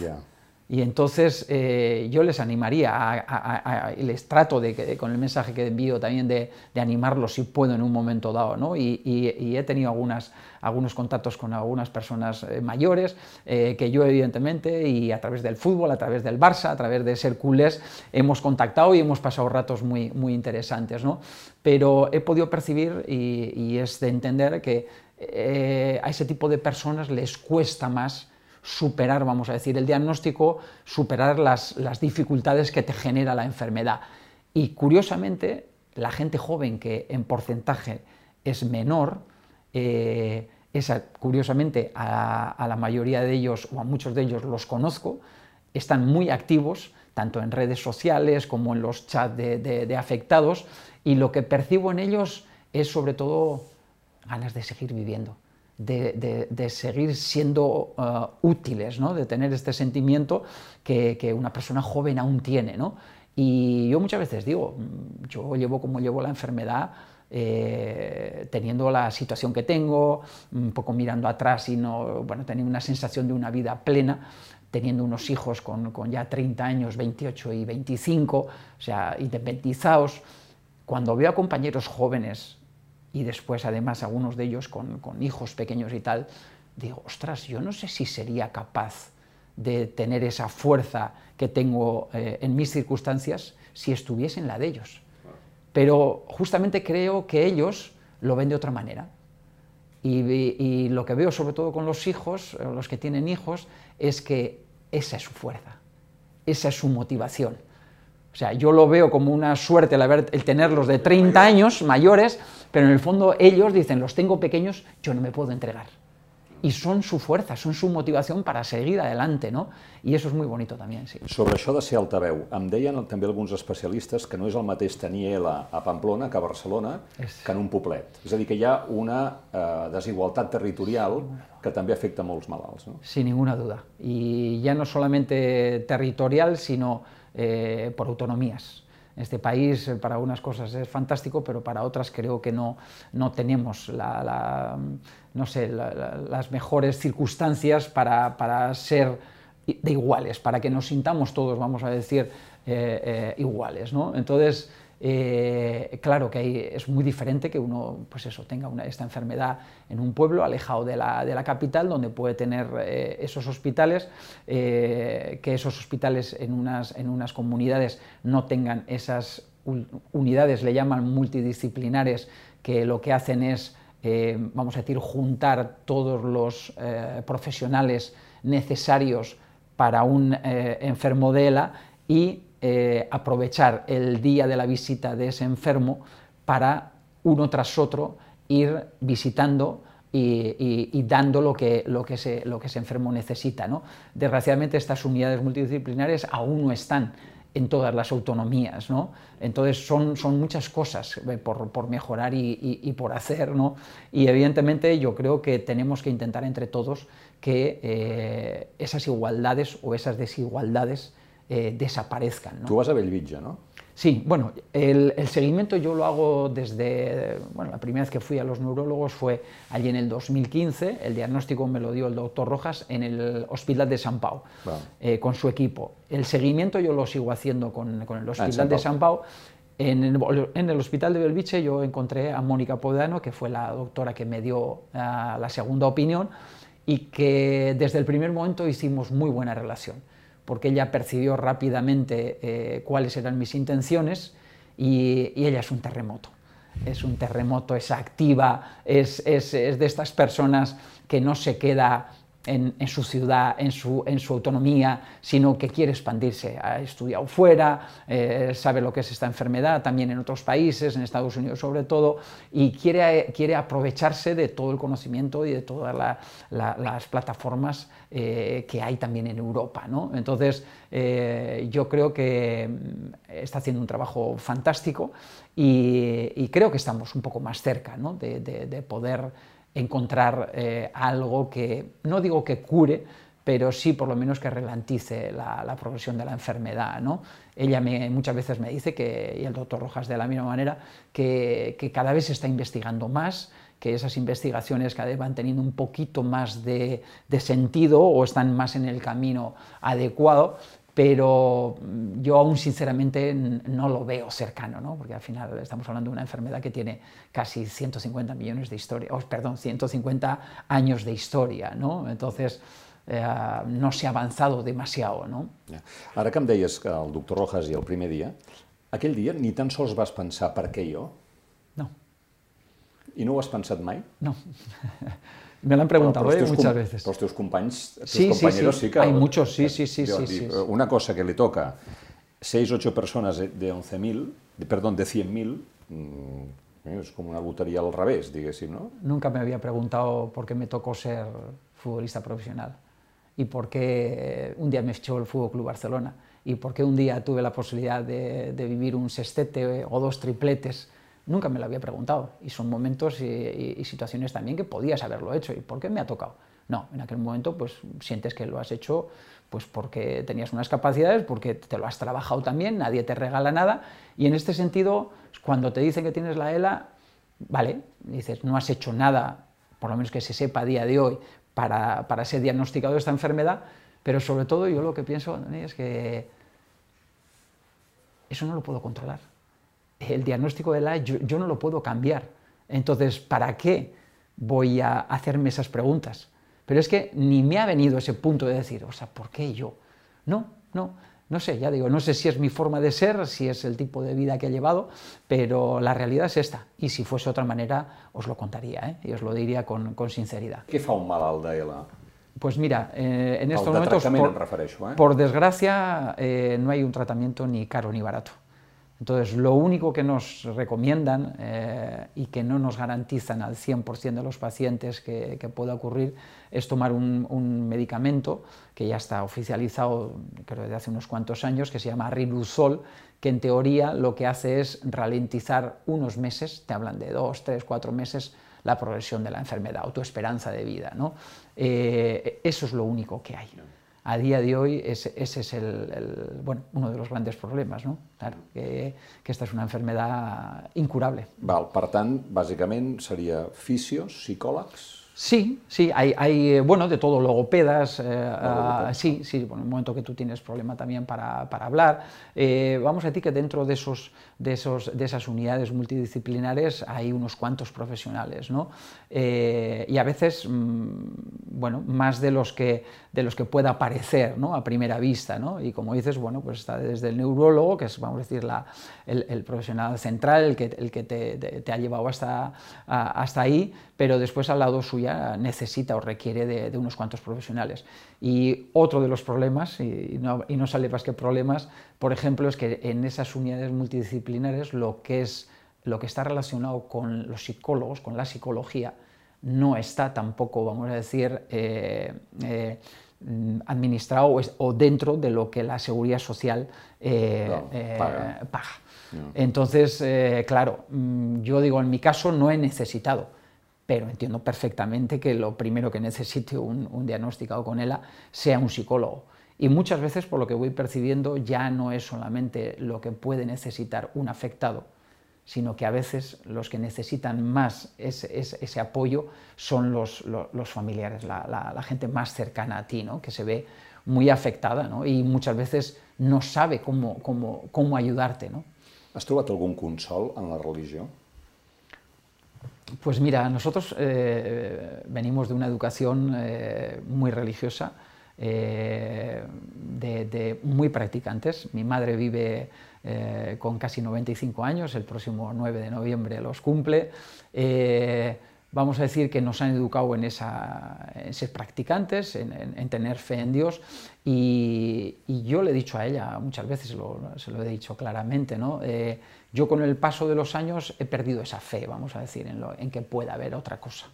Y entonces eh, yo les animaría, y les trato de, con el mensaje que envío también de, animarlos si puedo en un momento dado, ¿no? y, he tenido algunas, algunos contactos con algunas personas eh, mayores, eh, que yo evidentemente, y a través del fútbol, a través del Barça, a través de ser culés, hemos contactado y hemos pasado ratos muy, muy interesantes, ¿no? pero he podido percibir y, es de entender que a ese tipo de personas les cuesta más superar, vamos a decir, el diagnóstico, superar las, dificultades que te genera la enfermedad. Y curiosamente, la gente joven que en porcentaje es menor, eh, curiosamente a, la mayoría de ellos o a muchos de ellos los conozco, están muy activos, tanto en redes sociales como en los chats de afectados, y lo que percibo en ellos es sobre todo ganas de seguir viviendo de, seguir siendo uh, útiles, ¿no? de tener este sentimiento que, una persona joven aún tiene. ¿no? Y yo muchas veces digo, mm, yo llevo como llevo la enfermedad, eh, teniendo la situación que tengo, un poco mirando atrás y no, bueno, teniendo una sensación de una vida plena, teniendo unos hijos con, con, ya 30 años, 28 y 25, o sea, independizados, cuando veo a compañeros jóvenes y después además algunos de ellos con, hijos pequeños y tal, digo, ostras, yo no sé si sería capaz de tener esa fuerza que tengo eh, en mis circunstancias si estuviese en la de ellos. Pero justamente creo que ellos lo ven de otra manera. Y, y, lo que veo sobre todo con los hijos, los que tienen hijos, es que esa es su fuerza, esa es su motivación. O sea, yo lo veo como una suerte el, tenerlos de 30 años mayores, pero en el fondo ellos dicen, los tengo pequeños, yo no me puedo entregar. Y son su fuerza, son su motivación para seguir adelante, no? I això és molt bonito també, sí. Sobre això de ser altaveu, em deien també alguns especialistes que no és el mateix tenir ELA a Pamplona que a Barcelona és... que en un poblet. És a dir, que hi ha una eh, desigualtat territorial que també afecta molts malalts, no? Sin ninguna duda. Y ya no solamente territorial, sino eh, por autonomías. Este país eh, para algunas cosas es fantástico, pero para otras creo que no, no tenemos la, no sé, las mejores circunstancias para, para, ser de iguales, para que nos sintamos todos, vamos a decir, eh, iguales. ¿no? Entonces, eh, claro que es muy diferente que uno pues eso, tenga una, esta enfermedad en un pueblo alejado de la, de la capital, donde puede tener eh, esos hospitales, eh, que esos hospitales en unas, en unas comunidades no tengan esas unidades, le llaman multidisciplinares, que lo que hacen es, vamos a decir, juntar todos los profesionales necesarios para un enfermo de ELA y eh, aprovechar el día de la visita de ese enfermo para uno tras otro ir visitando y, dando lo que, lo, que ese, lo que ese enfermo necesita. ¿no? Desgraciadamente estas unidades multidisciplinares aún no están en todas las autonomías, ¿no? Entonces son, son muchas cosas eh, por, por mejorar y, por hacer, ¿no? Y evidentemente yo creo que tenemos que intentar entre todos que eh, esas igualdades o esas desigualdades eh, desaparezcan. ¿no? Tú vas a Bellvitge, ¿no? Sí, bueno, el, seguimiento yo lo hago desde, bueno, la primera vez que fui a los neurólogos fue allí en el 2015, el diagnóstico me lo dio el doctor Rojas en el Hospital de San Pau, eh, con su equipo. El seguimiento yo lo sigo haciendo con, el ah, Hospital de San Pau. En el, Hospital de Belviche yo encontré a Mónica Podano, que fue la doctora que me dio ah, la segunda opinión y que desde el primer momento hicimos muy buena relación porque ella percibió rápidamente eh, cuáles eran mis intenciones y, ella es un terremoto. Es un terremoto, es activa, es, es, es de estas personas que no se queda en, su ciudad, en su, en su, autonomía, sino que quiere expandirse. Ha estudiado fuera, eh, sabe lo que es esta enfermedad, también en otros países, en Estados Unidos sobre todo, y quiere, quiere aprovecharse de todo el conocimiento y de todas las plataformas eh, que hay también en Europa. ¿no? Entonces, eh, yo creo que mm, está haciendo un trabajo fantástico y, creo que estamos un poco más cerca ¿no? de, de poder encontrar eh, algo que, no digo que cure, pero sí por lo menos que relantice la, progresión de la enfermedad. ¿no? Ella me, muchas veces me dice, que, y el doctor Rojas de la misma manera, que, cada vez se está investigando más, que esas investigaciones cada vez van teniendo un poquito más de sentido o están más en el camino adecuado pero yo aún sinceramente no lo veo cercano, ¿no? porque al final estamos hablando de una enfermedad que tiene casi 150 millones de historia, oh, perdón, 150 años de historia, ¿no? entonces eh, no se ha avanzado demasiado. No? Ja. Ara que em deies que el doctor Rojas i el primer dia, aquell dia ni tan sols vas pensar per què jo? No. I no ho has pensat mai? No. *laughs* Me lo han preguntado eh, muchas veces. Pero tus compañeros, tus sí, compañeros sí, sí. Hay muchos, sí, sí, sí, sí, sí, Una cosa que le toca 6 8 personas de 11.000, perdón, de 100.000, mmm, es como una lotería al revés, si ¿no? Nunca me había preguntado por qué me tocó ser futbolista profesional y por qué un día me echó el Fútbol Club Barcelona y por qué un día tuve la posibilidad de, de vivir un sextete o dos tripletes Nunca me lo había preguntado y son momentos y, situaciones también que podías haberlo hecho. ¿Y por qué me ha tocado? No, en aquel momento pues sientes que lo has hecho pues porque tenías unas capacidades, porque te lo has trabajado también, nadie te regala nada y en este sentido cuando te dicen que tienes la ELA, vale, dices no has hecho nada, por lo menos que se sepa a día de hoy, para, para ser diagnosticado esta enfermedad, pero sobre todo yo lo que pienso es que eso no lo puedo controlar el diagnóstico de la yo, yo no lo puedo cambiar. Entonces, ¿para qué voy a hacerme esas preguntas? Pero es que ni me ha venido ese punto de decir, o sea, ¿por qué yo? No, no, no sé, ya digo, no sé si es mi forma de ser, si es el tipo de vida que he llevado, pero la realidad es esta. Y si fuese otra manera, os lo contaría, ¿eh? y os lo diría con, con sinceridad. ¿Qué fa un malalt d'ELA? Pues mira, eh, en estos momentos, por, eh? por desgracia, eh, no hay un tratamiento ni caro ni barato. Entonces, lo único que nos recomiendan eh, y que no nos garantizan al 100% de los pacientes que, pueda ocurrir es tomar un, medicamento que ya está oficializado, creo desde hace unos cuantos años, que se llama Riluzol, que en teoría lo que hace es ralentizar unos meses, te hablan de dos, tres, cuatro meses, la progresión de la enfermedad o tu esperanza de vida. ¿no? Eh, eso es lo único que hay a día de hoy ese, ese es el, bueno, uno de los grandes problemas, ¿no? Claro, que, que esta és una enfermedad incurable. Val, per tant, bàsicament seria fisios, psicòlegs, Sí, sí, hay, hay, bueno, de todo, logopedas, eh, uh, sí, sí, bueno, en el momento que tú tienes problema también para, para hablar. Eh, vamos a decir que dentro de, esos, de, esos, de esas unidades multidisciplinares hay unos cuantos profesionales, ¿no? Eh, y a veces, mmm, bueno, más de los que, de los que pueda parecer, ¿no? A primera vista, ¿no? Y como dices, bueno, pues está desde el neurólogo, que es, vamos a decir, la, el, el profesional central, el que, el que te, te, te ha llevado hasta, a, hasta ahí, pero después al lado suyo necesita o requiere de, unos cuantos profesionales. Y otro de los problemas, y no, y no sale más que problemas, por ejemplo, es que en esas unidades multidisciplinares lo que, es, lo que está relacionado con los psicólogos, con la psicología, no está tampoco, vamos a decir, eh, eh, administrado o, dentro de lo que la seguridad social eh, paga. Entonces, claro, mm, yo digo, en mi caso no he necesitado pero entiendo perfectamente que lo primero que necesite un, un diagnosticado con ELA sea un psicólogo. Y muchas veces, por lo que voy percibiendo, ya no es solamente lo que puede necesitar un afectado, sino que a veces los que necesitan más ese, apoyo son los, familiares, la, gente más cercana a ti, ¿no? que se ve muy afectada y muchas veces no sabe cómo, cómo, ayudarte. ¿no? ¿Has trobat algún consol en la religión? Pues mira, nosotros eh, venimos de una educación eh, muy religiosa, eh, de, muy practicantes. Mi madre vive con casi 95 años, el próximo 9 de noviembre los cumple. Eh, vamos a decir que nos han educado en, esa, ser practicantes, en, tener fe en Dios, y, yo le he dicho a ella muchas veces, se lo he dicho claramente, ¿no? yo con el paso de los años he perdido esa fe, vamos a decir, en, en que pueda haber otra cosa.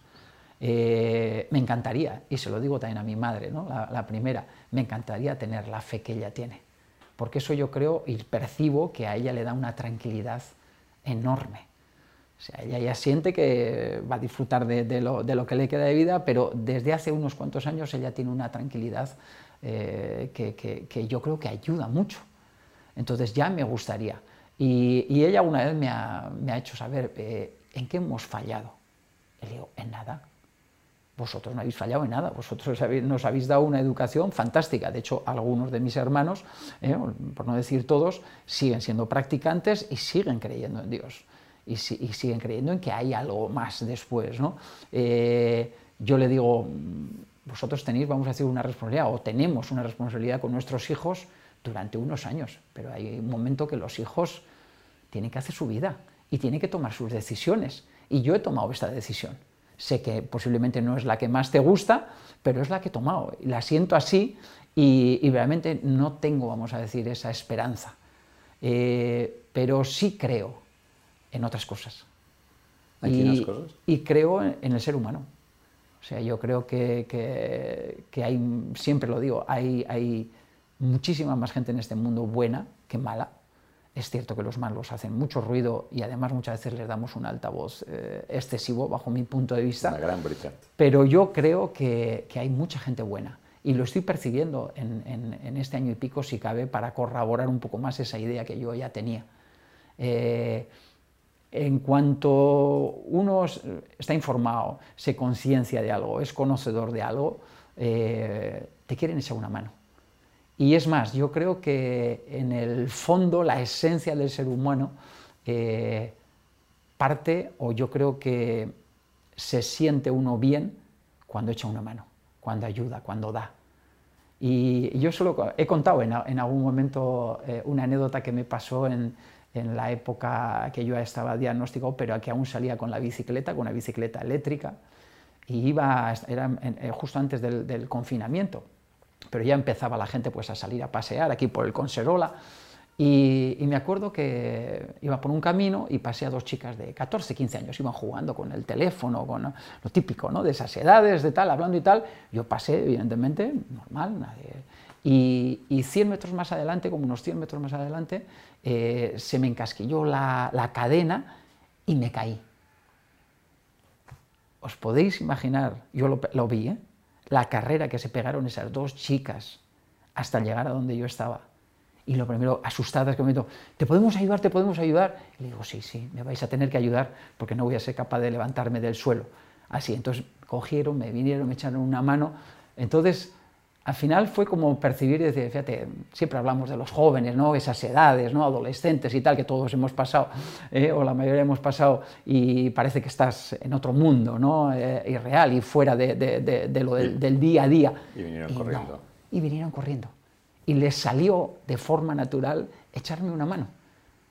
Eh, me encantaría, y se lo digo también a mi madre, ¿no? la, primera, me encantaría tener la fe que ella tiene, porque eso yo creo y percibo que a ella le da una tranquilidad enorme. O sea, ella ya siente que va a disfrutar de, lo, que le queda de vida, pero desde hace unos cuantos años ella tiene una tranquilidad eh, que, yo creo que ayuda mucho. Entonces ya me gustaría. Y, ella una vez me ha, hecho saber eh, en qué hemos fallado. Y le digo, en nada vosotros no habéis fallado en nada, vosotros nos habéis dado una educación fantástica. De hecho, algunos de mis hermanos, eh, por no decir todos, siguen siendo practicantes y siguen creyendo en Dios. Y, siguen creyendo en que hay algo más después. ¿no? Eh, yo le digo, vosotros tenéis, vamos a decir, una responsabilidad, o tenemos una responsabilidad con nuestros hijos durante unos años, pero hay un momento que los hijos tienen que hacer su vida y tienen que tomar sus decisiones. Y yo he tomado esta decisión sé que posiblemente no es la que más te gusta, pero es la que he tomado. Y la siento así y, realmente no tengo, vamos a decir, esa esperanza. Eh, pero sí creo en otras cosas. ¿En y, cosas? Y creo en, el ser humano. O sea, yo creo que, que, hay, siempre lo digo, hay, hay muchísima más gente en este mundo buena que mala es cierto que los malos hacen mucho ruido y además muchas veces les damos un altavoz eh, excesivo, bajo mi punto de vista. Una gran Pero yo creo que, hay mucha gente buena y lo estoy percibiendo en, este año y pico, si cabe, para corroborar un poco más esa idea que yo ya tenía. Eh, en cuanto uno está informado, se conciencia de algo, es conocedor de algo, eh, te quieren echar una mano. Y es más, yo creo que en el fondo la esencia del ser humano eh, parte, o yo creo que se siente uno bien cuando echa una mano, cuando ayuda, cuando da. Y yo solo he contado en, algún momento eh, una anécdota que me pasó en, la época que yo estaba diagnosticado, pero que aún salía con la bicicleta, con una bicicleta eléctrica, y iba, era eh, justo antes del confinamiento pero ya empezaba la gente pues, a salir a pasear aquí por el Conserola. Y, me acuerdo que iba por un camino y pasé a dos chicas de 14, 15 años, iban jugando con el teléfono, con lo típico, ¿no? de esas edades, de tal, hablando y tal. Yo pasé, evidentemente, normal, nadie. Y, y 100 metros más adelante, como unos 100 metros más adelante, eh, se me encasquilló la, la cadena y me caí. Os podéis imaginar, yo lo, vi, ¿eh? la carrera que se pegaron esas dos chicas hasta llegar a donde yo estaba. Y lo primero, asustadas, que me dijo, ¿te podemos ayudar? ¿Te podemos ayudar? Le digo, sí, sí, me vais a tener que ayudar porque no voy a ser capaz de levantarme del suelo. Así, entonces cogieron, me vinieron, me echaron una mano. Entonces, al final fue como percibir y decir, fíjate, siempre hablamos de los jóvenes, ¿no? esas edades, ¿no? adolescentes y tal, que todos hemos pasado, ¿eh? o la mayoría hemos pasado, y parece que estás en otro mundo, ¿no? Eh, irreal y fuera de, de, de, lo del, día a día. Y vinieron corriendo. y vinieron corriendo. Y les salió de forma natural echarme una mano.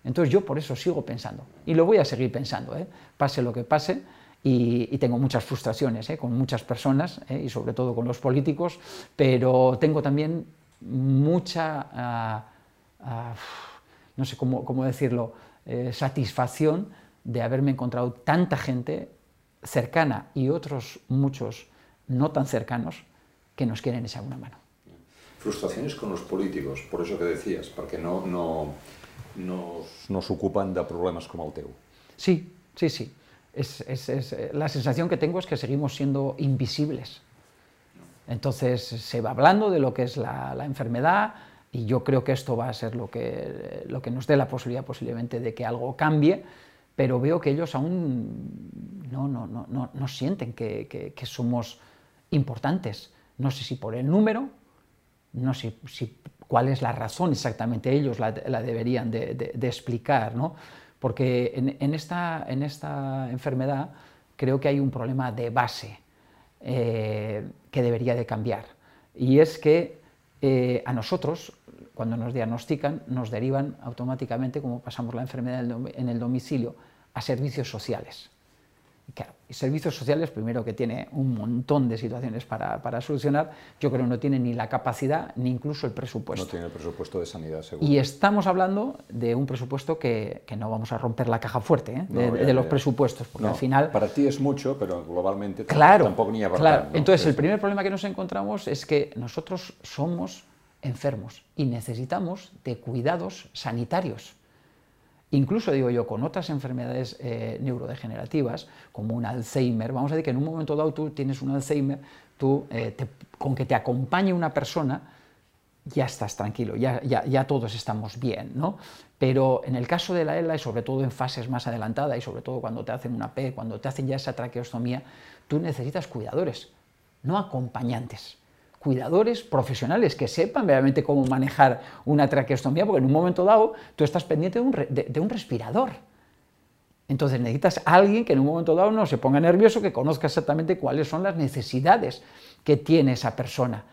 Entonces yo por eso sigo pensando, y lo voy a seguir pensando, ¿eh? pase lo que pase, y, tengo muchas frustraciones ¿eh? con muchas personas ¿eh? y sobre todo con los políticos, pero tengo también mucha, ah, ah, no sé cómo, cómo decirlo, eh, satisfacción de haberme encontrado tanta gente cercana y otros muchos no tan cercanos que nos quieren echar una mano. Frustraciones con los políticos, por eso que decías, porque no, no nos, nos ocupan de problemas como el teu. Sí, sí, sí eh, la sensación que tengo es que seguimos siendo invisibles. Entonces se va hablando de lo que es la, enfermedad y yo creo que esto va a ser lo que, lo que nos dé la posibilidad posiblemente de que algo cambie, pero veo que ellos aún no, no, no, no sienten que, que, somos importantes. No sé si por el número, no sé si, cuál es la razón exactamente, ellos la, la deberían de, de, explicar, ¿no? Porque en, esta enfermedad creo que hay un problema de base eh, que debería de cambiar. Y es que eh, a nosotros, cuando nos diagnostican, nos derivan automáticamente, como pasamos la enfermedad en el domicilio, a servicios sociales. Claro, y servicios sociales, primero que tiene un montón de situaciones para, para, solucionar, yo creo que no tiene ni la capacidad ni incluso el presupuesto. No tiene el presupuesto de sanidad, seguro. Y estamos hablando de un presupuesto que, que no vamos a romper la caja fuerte ¿eh? de, los presupuestos, porque al final... Para ti es mucho, pero globalmente claro, tampoco ni Claro, entonces el primer problema que nos encontramos es que nosotros somos enfermos y necesitamos de cuidados sanitarios incluso digo yo, con otras enfermedades eh, neurodegenerativas, como un Alzheimer, vamos a decir que en un momento dado tú tienes un Alzheimer, tú, eh, con que te acompañe una persona, ya estás tranquilo, ya, ya, todos estamos bien, ¿no? Pero en el caso de la ELA, y sobre todo en fases más adelantadas, y sobre todo cuando te hacen una P, cuando te hacen ya esa traqueostomía, tú necesitas cuidadores, no acompañantes cuidadores profesionales que sepan realmente cómo manejar una traqueostomía, porque en un momento dado tú estás pendiente de un, respirador. Entonces necesitas a alguien que en un momento dado no se ponga nervioso, que conozca exactamente cuáles son las necesidades que tiene esa persona.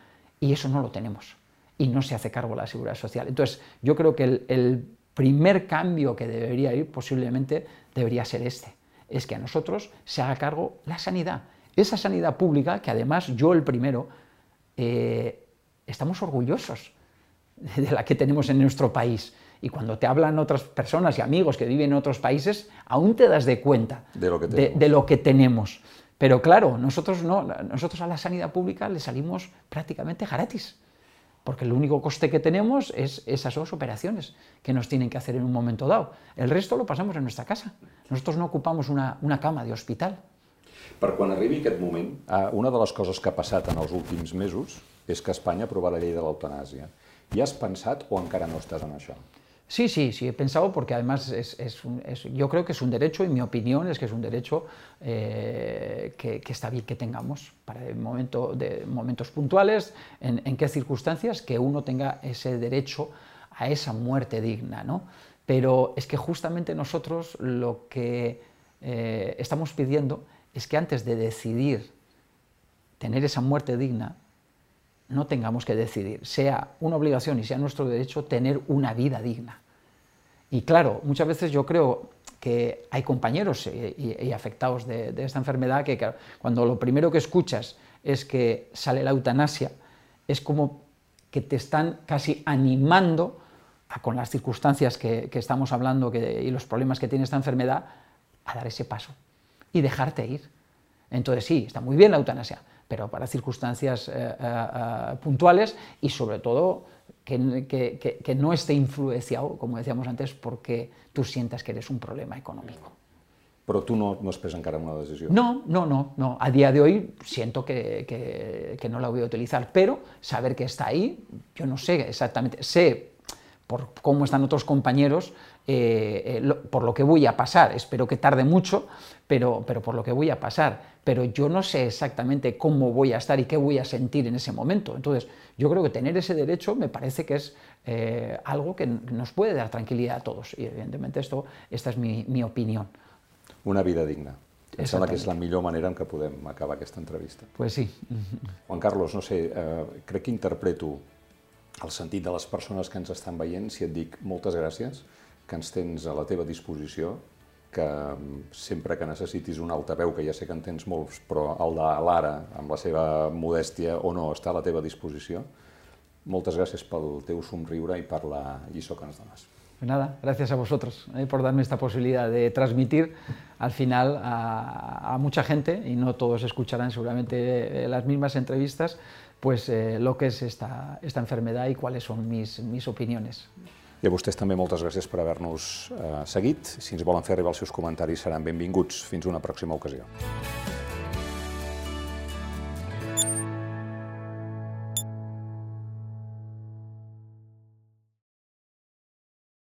Y eso no lo tenemos. Y no se hace cargo la seguridad social. Entonces yo creo que el, el primer cambio que debería ir posiblemente debería ser este. Es que a nosotros se haga cargo la sanidad. Esa sanidad pública, que además yo el primero eh, estamos orgullosos de la que tenemos en nuestro país. Y cuando te hablan otras personas y amigos que viven en otros países, aún te das de cuenta de lo que tenemos. Pero claro, nosotros, no, nosotros a la sanidad pública le salimos prácticamente gratis, porque el único coste que tenemos es esas dos operaciones que nos tienen que hacer en un momento dado. El resto lo pasamos en nuestra casa. Nosotros no ocupamos una, una cama de hospital. Per quan arribi aquest moment, eh, una de les coses que ha passat en els últims mesos és que Espanya ha aprovat la llei de l'eutanàsia. ¿Y has pensat o encara no estás en això? Sí, sí, sí, he pensado porque además es, es, un, es, yo creo que es un derecho y mi opinión es que es un derecho eh, que, que, está bien que tengamos para el momento de momentos puntuales, en, en, qué circunstancias, que uno tenga ese derecho a esa muerte digna, ¿no? Pero es que justamente nosotros lo que eh, estamos pidiendo es que antes de decidir tener esa muerte digna, no tengamos que decidir, sea una obligación y sea nuestro derecho tener una vida digna. Y claro, muchas veces yo creo que hay compañeros y, afectados de, esta enfermedad que cuando lo primero que escuchas es que sale la eutanasia, es como que te están casi animando, con las circunstancias que, estamos hablando y los problemas que tiene esta enfermedad, a dar ese paso y dejarte ir. Entonces sí, está muy bien la eutanasia, pero para circunstancias eh, eh, eh, puntuales y sobre todo que, que, que, no esté influenciado, como decíamos antes, porque tú sientas que eres un problema económico. Pero tú no, no esperas encara una decisión. No, no, no, no. A día de hoy siento que, que, no la voy a utilizar, pero saber que está ahí, yo no sé exactamente, sé por cómo están otros compañeros, eh, eh, por lo que voy a pasar. Espero que tarde mucho, pero, pero por lo que voy a pasar. Pero yo no sé exactamente cómo voy a estar y qué voy a sentir en ese momento. Entonces, yo creo que tener ese derecho me parece que es eh, algo que nos puede dar tranquilidad a todos. Y evidentemente esto, esta es mi, mi opinión. Una vida digna. Em sembla que és la millor manera en què podem acabar aquesta entrevista. Pues sí. *laughs* Juan Carlos, no sé, eh, crec que interpreto el sentit de les persones que ens estan veient si et dic moltes gràcies, que ens tens a la teva disposició, que mm, sempre que necessitis un altaveu, que ja sé que en tens molts, però el de l'ara, amb la seva modèstia o no, està a la teva disposició. Moltes gràcies pel teu somriure i per la lliçó que ens dones. Nada, gracias a vosotros eh, por darme esta posibilidad de transmitir al final a, a, mucha gente, y no todos escucharán seguramente eh, las mismas entrevistas, pues eh, lo que es esta, esta enfermedad y cuáles son mis, mis opiniones. I a vostès també moltes gràcies per haver-nos eh, seguit. Si ens volen fer arribar els seus comentaris seran benvinguts. Fins una pròxima ocasió.